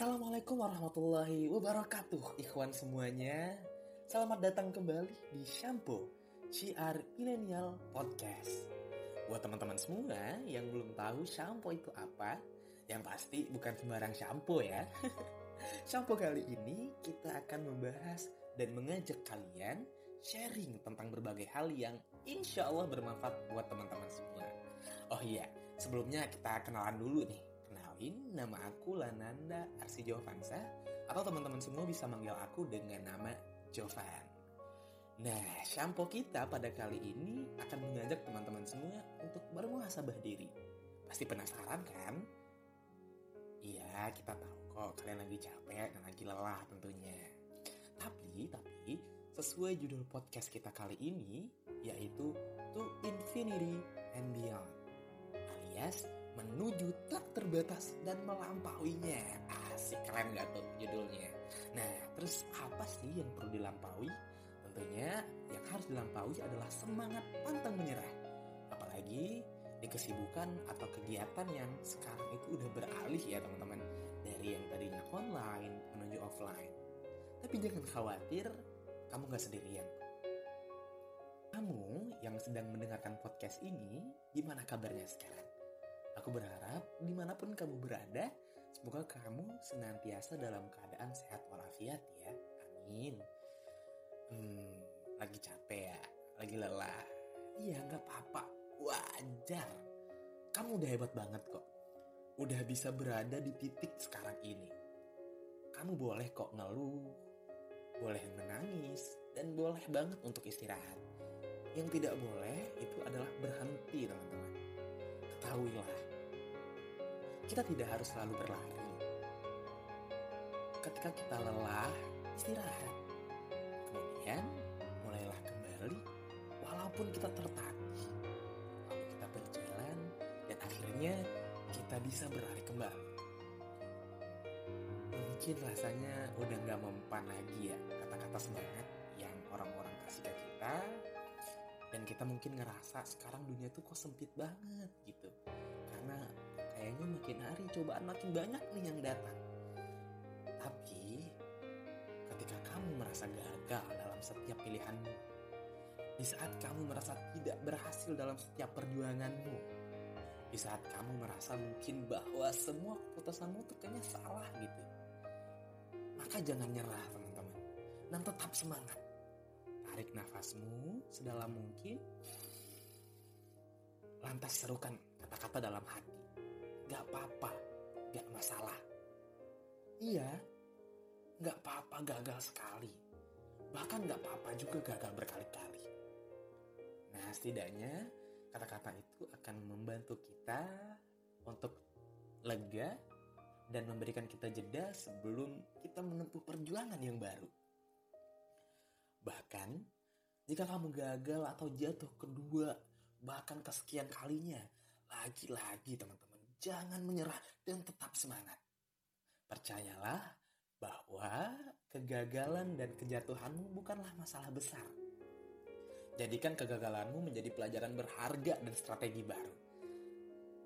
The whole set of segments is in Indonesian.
Assalamualaikum warahmatullahi wabarakatuh Ikhwan semuanya. Selamat datang kembali di Shampoo Syiar Millennial Podcast. Buat teman-teman semua yang belum tahu shampoo itu apa Yang pasti bukan sembarang shampoo ya. Shampoo kali ini kita akan membahas dan mengajak kalian sharing tentang berbagai hal yang insya Allah bermanfaat buat teman-teman semua. Oh iya, sebelumnya kita kenalan dulu nih Kenalin, nama aku Lananda Arsi Jovansa atau teman-teman semua bisa manggil aku dengan nama Jovan. Nah, shampoo kita pada kali ini akan mengajak teman-teman semua untuk bermuhasabah diri. Pasti penasaran kan? Iya, kita tahu kok kalian lagi capek dan lagi lelah tentunya. Tapi, tapi sesuai judul podcast kita kali ini yaitu To Infinity and Beyond alias menuju tak terbatas dan melampauinya. Asik keren gak tuh judulnya? Nah, terus apa sih yang perlu dilampaui? Tentunya yang harus dilampaui adalah semangat pantang menyerah. Apalagi di kesibukan atau kegiatan yang sekarang itu udah beralih ya teman-teman. Dari yang tadinya online menuju offline. Tapi jangan khawatir, kamu gak sendirian. Kamu yang sedang mendengarkan podcast ini, gimana kabarnya sekarang? Aku berharap di mana pun kamu berada, semoga kamu senantiasa dalam keadaan sehat walafiat ya. Amin. Hmm, lagi capek ya, lagi lelah. Iya nggak apa-apa, wajar. Kamu udah hebat banget kok. Udah bisa berada di titik sekarang ini. Kamu boleh kok ngeluh, boleh menangis, dan boleh banget untuk istirahat. Yang tidak boleh itu adalah berhenti teman-teman ketahuilah, kita tidak harus selalu berlari. Ketika kita lelah, istirahat. Kemudian, mulailah kembali walaupun kita tertatih. Lalu kita berjalan dan akhirnya kita bisa berlari kembali. Mungkin rasanya udah gak mempan lagi ya kata-kata semangat yang orang-orang kasih ke kita dan kita mungkin ngerasa sekarang dunia tuh kok sempit banget gitu kayaknya makin hari cobaan makin banyak nih yang datang tapi ketika kamu merasa gagal dalam setiap pilihanmu di saat kamu merasa tidak berhasil dalam setiap perjuanganmu di saat kamu merasa mungkin bahwa semua keputusanmu tuh kayaknya salah gitu maka jangan nyerah teman-teman dan tetap semangat Tarik nafasmu sedalam mungkin. Lantas serukan kata-kata dalam hati. Gak apa-apa, gak masalah. Iya, gak apa-apa gagal sekali. Bahkan gak apa-apa juga gagal berkali-kali. Nah, setidaknya kata-kata itu akan membantu kita untuk lega dan memberikan kita jeda sebelum kita menempuh perjuangan yang baru. Bahkan, jika kamu gagal atau jatuh kedua, bahkan kesekian kalinya, lagi-lagi teman-teman, jangan menyerah dan tetap semangat. Percayalah bahwa kegagalan dan kejatuhanmu bukanlah masalah besar. Jadikan kegagalanmu menjadi pelajaran berharga dan strategi baru.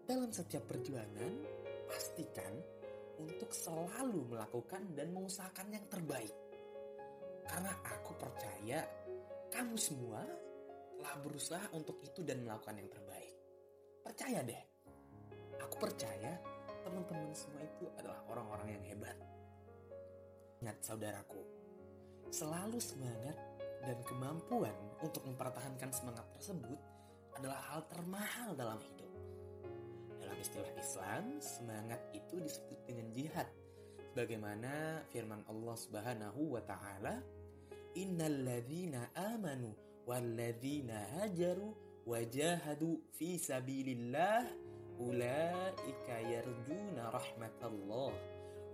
Dalam setiap perjuangan, pastikan untuk selalu melakukan dan mengusahakan yang terbaik karena aku percaya kamu semua telah berusaha untuk itu dan melakukan yang terbaik. Percaya deh. Aku percaya teman-teman semua itu adalah orang-orang yang hebat. Ingat saudaraku, selalu semangat dan kemampuan untuk mempertahankan semangat tersebut adalah hal termahal dalam hidup. Dalam istilah Islam, semangat itu disebut dengan jihad. Bagaimana firman Allah Subhanahu wa taala innalladzina amanu walladzina hajaru wajahadu fi sabilillah ulaika yarjuna rahmatallah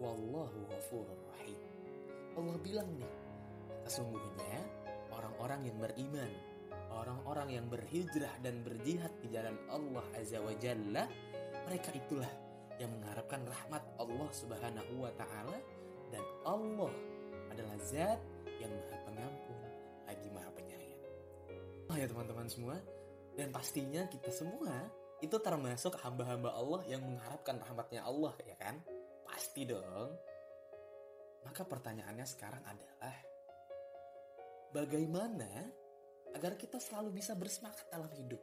wallahu ghafurur rahim. Allah bilang nih, sesungguhnya orang-orang yang beriman, orang-orang yang berhijrah dan berjihad di jalan Allah Azza wa Jalla, mereka itulah yang mengharapkan rahmat Allah Subhanahu wa taala dan Allah adalah zat yang maha pengampun lagi maha penyayang. Oh ya teman-teman semua, dan pastinya kita semua itu termasuk hamba-hamba Allah yang mengharapkan rahmatnya Allah ya kan? Pasti dong. Maka pertanyaannya sekarang adalah bagaimana agar kita selalu bisa bersemangat dalam hidup?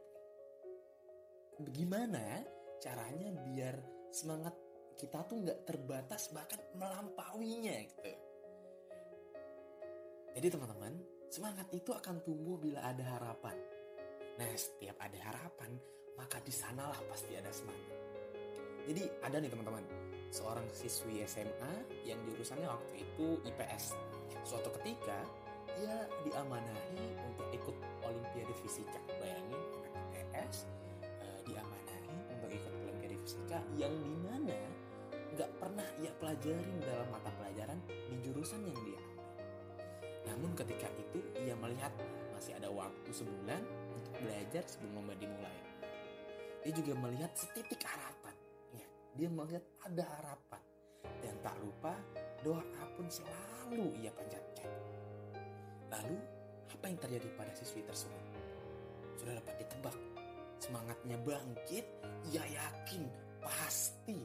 Bagaimana caranya biar semangat kita tuh nggak terbatas bahkan melampauinya gitu. Jadi teman-teman, semangat itu akan tumbuh bila ada harapan. Nah, setiap ada harapan, maka di sanalah pasti ada semangat. Jadi ada nih teman-teman, seorang siswi SMA yang jurusannya waktu itu IPS. Suatu ketika ia diamanahi untuk ikut Olimpiade Fisika. Bayangin anak IPS uh, diamanahi untuk ikut Olimpiade Fisika yang di mana nggak pernah ia pelajarin dalam mata pelajaran di jurusan yang dia. Namun ketika itu ia melihat masih ada waktu sebulan untuk belajar sebelum lomba dimulai. Dia juga melihat setitik harapan. Ya, dia melihat ada harapan. Dan tak lupa doa pun selalu ia panjatkan. Lalu, apa yang terjadi pada siswi tersebut? Sudah dapat ditebak. Semangatnya bangkit, ia yakin pasti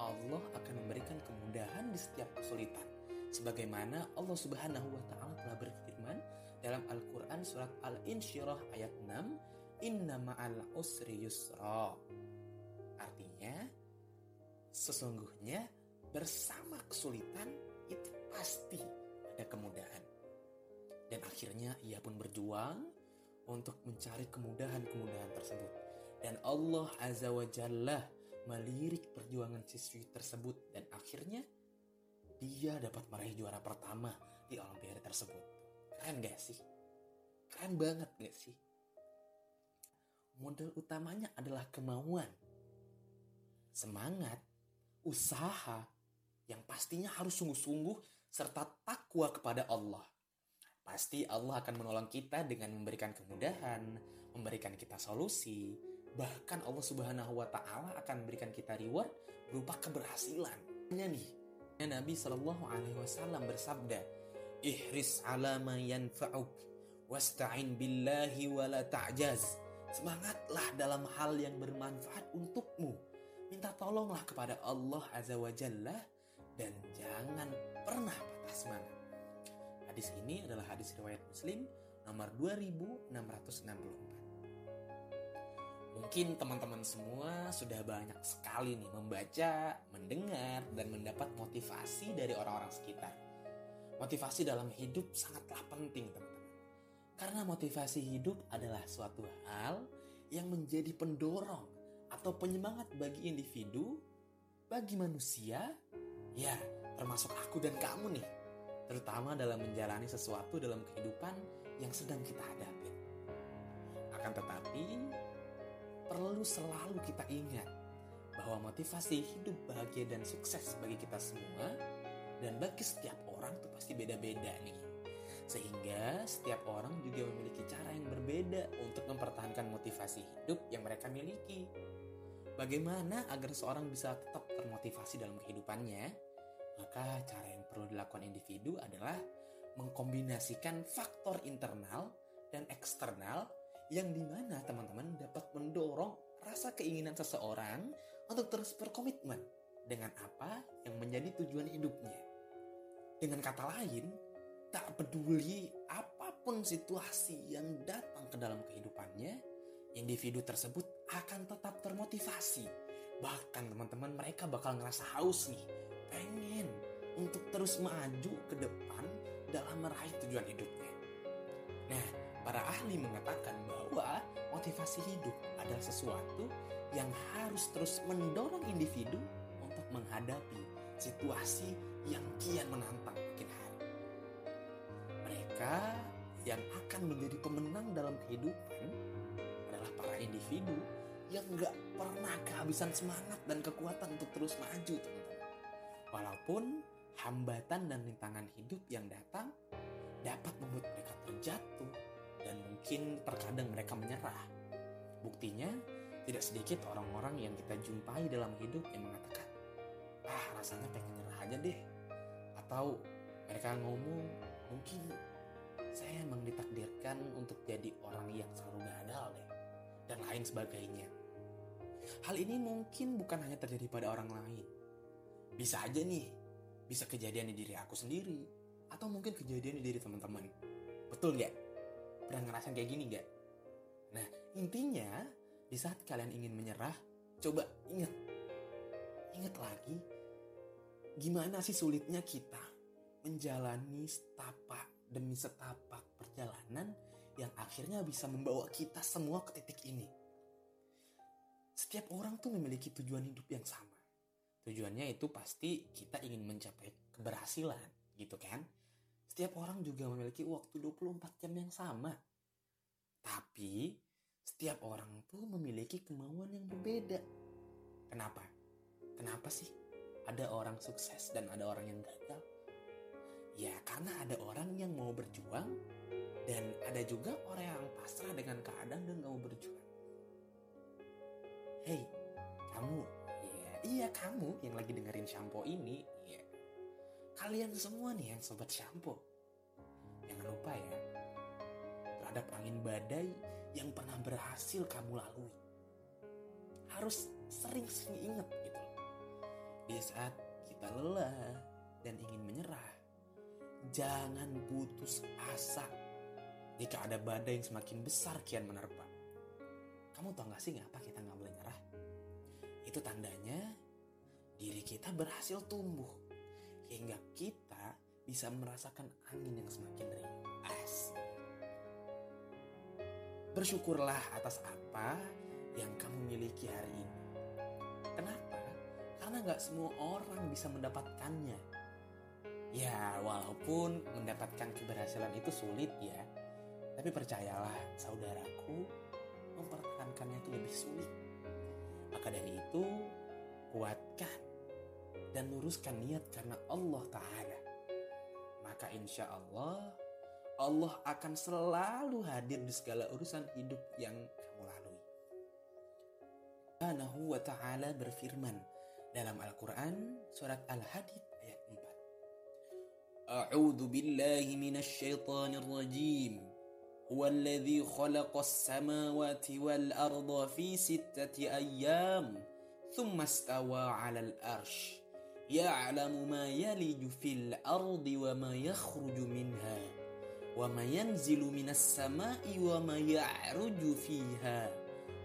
Allah akan memberikan kemudahan di setiap kesulitan. Sebagaimana Allah Subhanahu wa taala telah berfirman dalam Al-Qur'an surat Al-Insyirah ayat 6, "Inna ma'al usri yusra." Artinya, sesungguhnya bersama kesulitan itu pasti ada kemudahan. Dan akhirnya ia pun berjuang untuk mencari kemudahan-kemudahan tersebut. Dan Allah Azza wa Jalla melirik perjuangan siswi tersebut dan akhirnya dia dapat meraih juara pertama di Olimpiade tersebut. Keren gak sih? Keren banget gak sih? Modal utamanya adalah kemauan, semangat, usaha yang pastinya harus sungguh-sungguh serta takwa kepada Allah. Pasti Allah akan menolong kita dengan memberikan kemudahan, memberikan kita solusi, bahkan Allah Subhanahu wa taala akan memberikan kita reward berupa keberhasilan. Ini nih, Nabi Shallallahu alaihi wasallam bersabda, "Ihris ala ma yanfa'uk wasta'in billahi wa la ta'jaz." Semangatlah dalam hal yang bermanfaat untukmu. Minta tolonglah kepada Allah Azza wa Jalla dan jangan pernah patah semangat. Hadis ini adalah hadis riwayat Muslim nomor 2664. Mungkin teman-teman semua sudah banyak sekali nih membaca, mendengar, dan mendapat motivasi dari orang-orang sekitar. Motivasi dalam hidup sangatlah penting teman-teman. Karena motivasi hidup adalah suatu hal yang menjadi pendorong atau penyemangat bagi individu, bagi manusia, ya termasuk aku dan kamu nih terutama dalam menjalani sesuatu dalam kehidupan yang sedang kita hadapi. Akan tetapi, perlu selalu kita ingat bahwa motivasi hidup bahagia dan sukses bagi kita semua dan bagi setiap orang itu pasti beda-beda nih. Setiap orang juga memiliki cara yang berbeda untuk mempertahankan motivasi hidup yang mereka miliki. Bagaimana agar seorang bisa tetap termotivasi dalam kehidupannya? Maka cara yang perlu dilakukan individu adalah mengkombinasikan faktor internal dan eksternal yang di mana teman-teman dapat mendorong rasa keinginan seseorang untuk terus berkomitmen dengan apa yang menjadi tujuan hidupnya. Dengan kata lain, tak peduli apa pun situasi yang datang ke dalam kehidupannya, individu tersebut akan tetap termotivasi. Bahkan teman-teman mereka bakal ngerasa haus nih, pengen untuk terus maju ke depan dalam meraih tujuan hidupnya. Nah, para ahli mengatakan bahwa motivasi hidup adalah sesuatu yang harus terus mendorong individu untuk menghadapi situasi yang kian menantang makin hari. Mereka yang akan menjadi pemenang dalam kehidupan adalah para individu yang gak pernah kehabisan semangat dan kekuatan untuk terus maju, teman-teman. Walaupun hambatan dan rintangan hidup yang datang dapat membuat mereka terjatuh dan mungkin terkadang mereka menyerah. Buktinya, tidak sedikit orang-orang yang kita jumpai dalam hidup yang mengatakan, ah rasanya pengen nyerah aja deh. Atau mereka ngomong, mungkin saya emang ditakdirkan untuk jadi orang yang selalu gagal deh. Dan lain sebagainya. Hal ini mungkin bukan hanya terjadi pada orang lain. Bisa aja nih Bisa kejadian di diri aku sendiri. Atau mungkin kejadian di diri teman-teman. Betul gak? Pernah ngerasain kayak gini gak? Nah, intinya di saat kalian ingin menyerah, coba ingat. Ingat lagi, gimana sih sulitnya kita menjalani setapak demi setapak perjalanan yang akhirnya bisa membawa kita semua ke titik ini. Setiap orang tuh memiliki tujuan hidup yang sama. Tujuannya itu pasti kita ingin mencapai keberhasilan, gitu kan? Setiap orang juga memiliki waktu 24 jam yang sama. Tapi setiap orang tuh memiliki kemauan yang berbeda. Kenapa? Kenapa sih ada orang sukses dan ada orang yang gagal? Ya karena ada orang yang mau berjuang dan ada juga orang yang pasrah dengan keadaan dan gak mau berjuang. Hei, kamu, iya, iya kamu yang lagi dengerin shampoo ini, iya. Kalian semua nih yang sobat shampoo. Jangan lupa ya, terhadap angin badai yang pernah berhasil kamu lalui. Harus sering-sering ingat gitu. Di saat kita lelah dan ingin menyerah, jangan putus asa jika ada badai yang semakin besar kian menerpa. Kamu tau gak sih ngapa kita gak boleh nyerah? Itu tandanya diri kita berhasil tumbuh. Hingga kita bisa merasakan angin yang semakin. Asik. Bersyukurlah atas apa yang kamu miliki hari ini. Kenapa? Karena gak semua orang bisa mendapatkannya. Ya, walaupun mendapatkan keberhasilan itu sulit ya. Tapi percayalah, saudaraku, mempertahankannya itu lebih sulit. Maka dari itu, kuatkan dan luruskan niat karena Allah Ta'ala. Maka insya Allah, Allah akan selalu hadir di segala urusan hidup yang kamu lalui. Subhanahu wa ta'ala berfirman dalam Al-Quran surat Al-Hadid 4. A'udhu billahi minasyaitanir rajim. هو الذي خلق السماوات والأرض في ستة أيام ثم استوى على الأرش يعلم ما يلج في الأرض وما يخرج منها وما ينزل من السماء وما يعرج فيها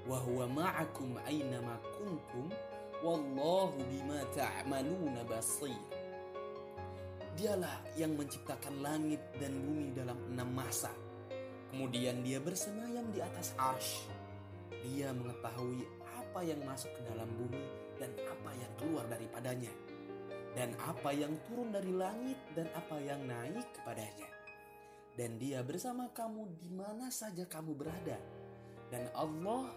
وهو معكم أينما كنتم والله بما تعملون بصير Dialah yang menciptakan langit dan bumi dalam enam masa Kemudian dia bersemayam di atas arsh. Dia mengetahui apa yang masuk ke dalam bumi dan apa yang keluar daripadanya. Dan apa yang turun dari langit dan apa yang naik kepadanya. Dan dia bersama kamu di mana saja kamu berada. Dan Allah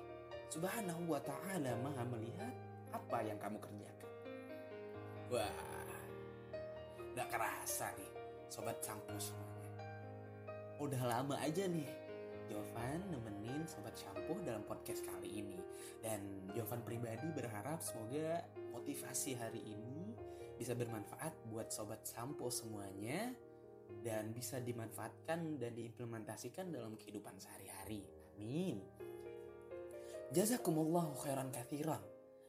subhanahu wa ta'ala maha melihat apa yang kamu kerjakan. Wah, gak kerasa nih sobat campus udah lama aja nih Jovan nemenin Sobat Shampoo dalam podcast kali ini. Dan Jovan pribadi berharap semoga motivasi hari ini bisa bermanfaat buat Sobat Shampoo semuanya Dan bisa dimanfaatkan dan diimplementasikan dalam kehidupan sehari-hari. Amin. Jazakumullahu khairan kathiran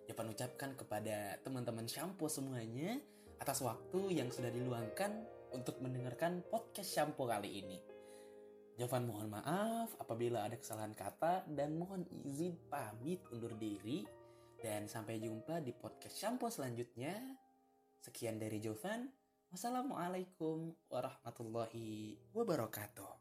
Jovan ucapkan kepada teman-teman Shampoo semuanya Atas waktu yang sudah diluangkan untuk mendengarkan podcast Shampoo kali ini Jovan mohon maaf apabila ada kesalahan kata dan mohon izin pamit undur diri dan sampai jumpa di podcast shampoo selanjutnya. Sekian dari Jovan. Wassalamualaikum warahmatullahi wabarakatuh.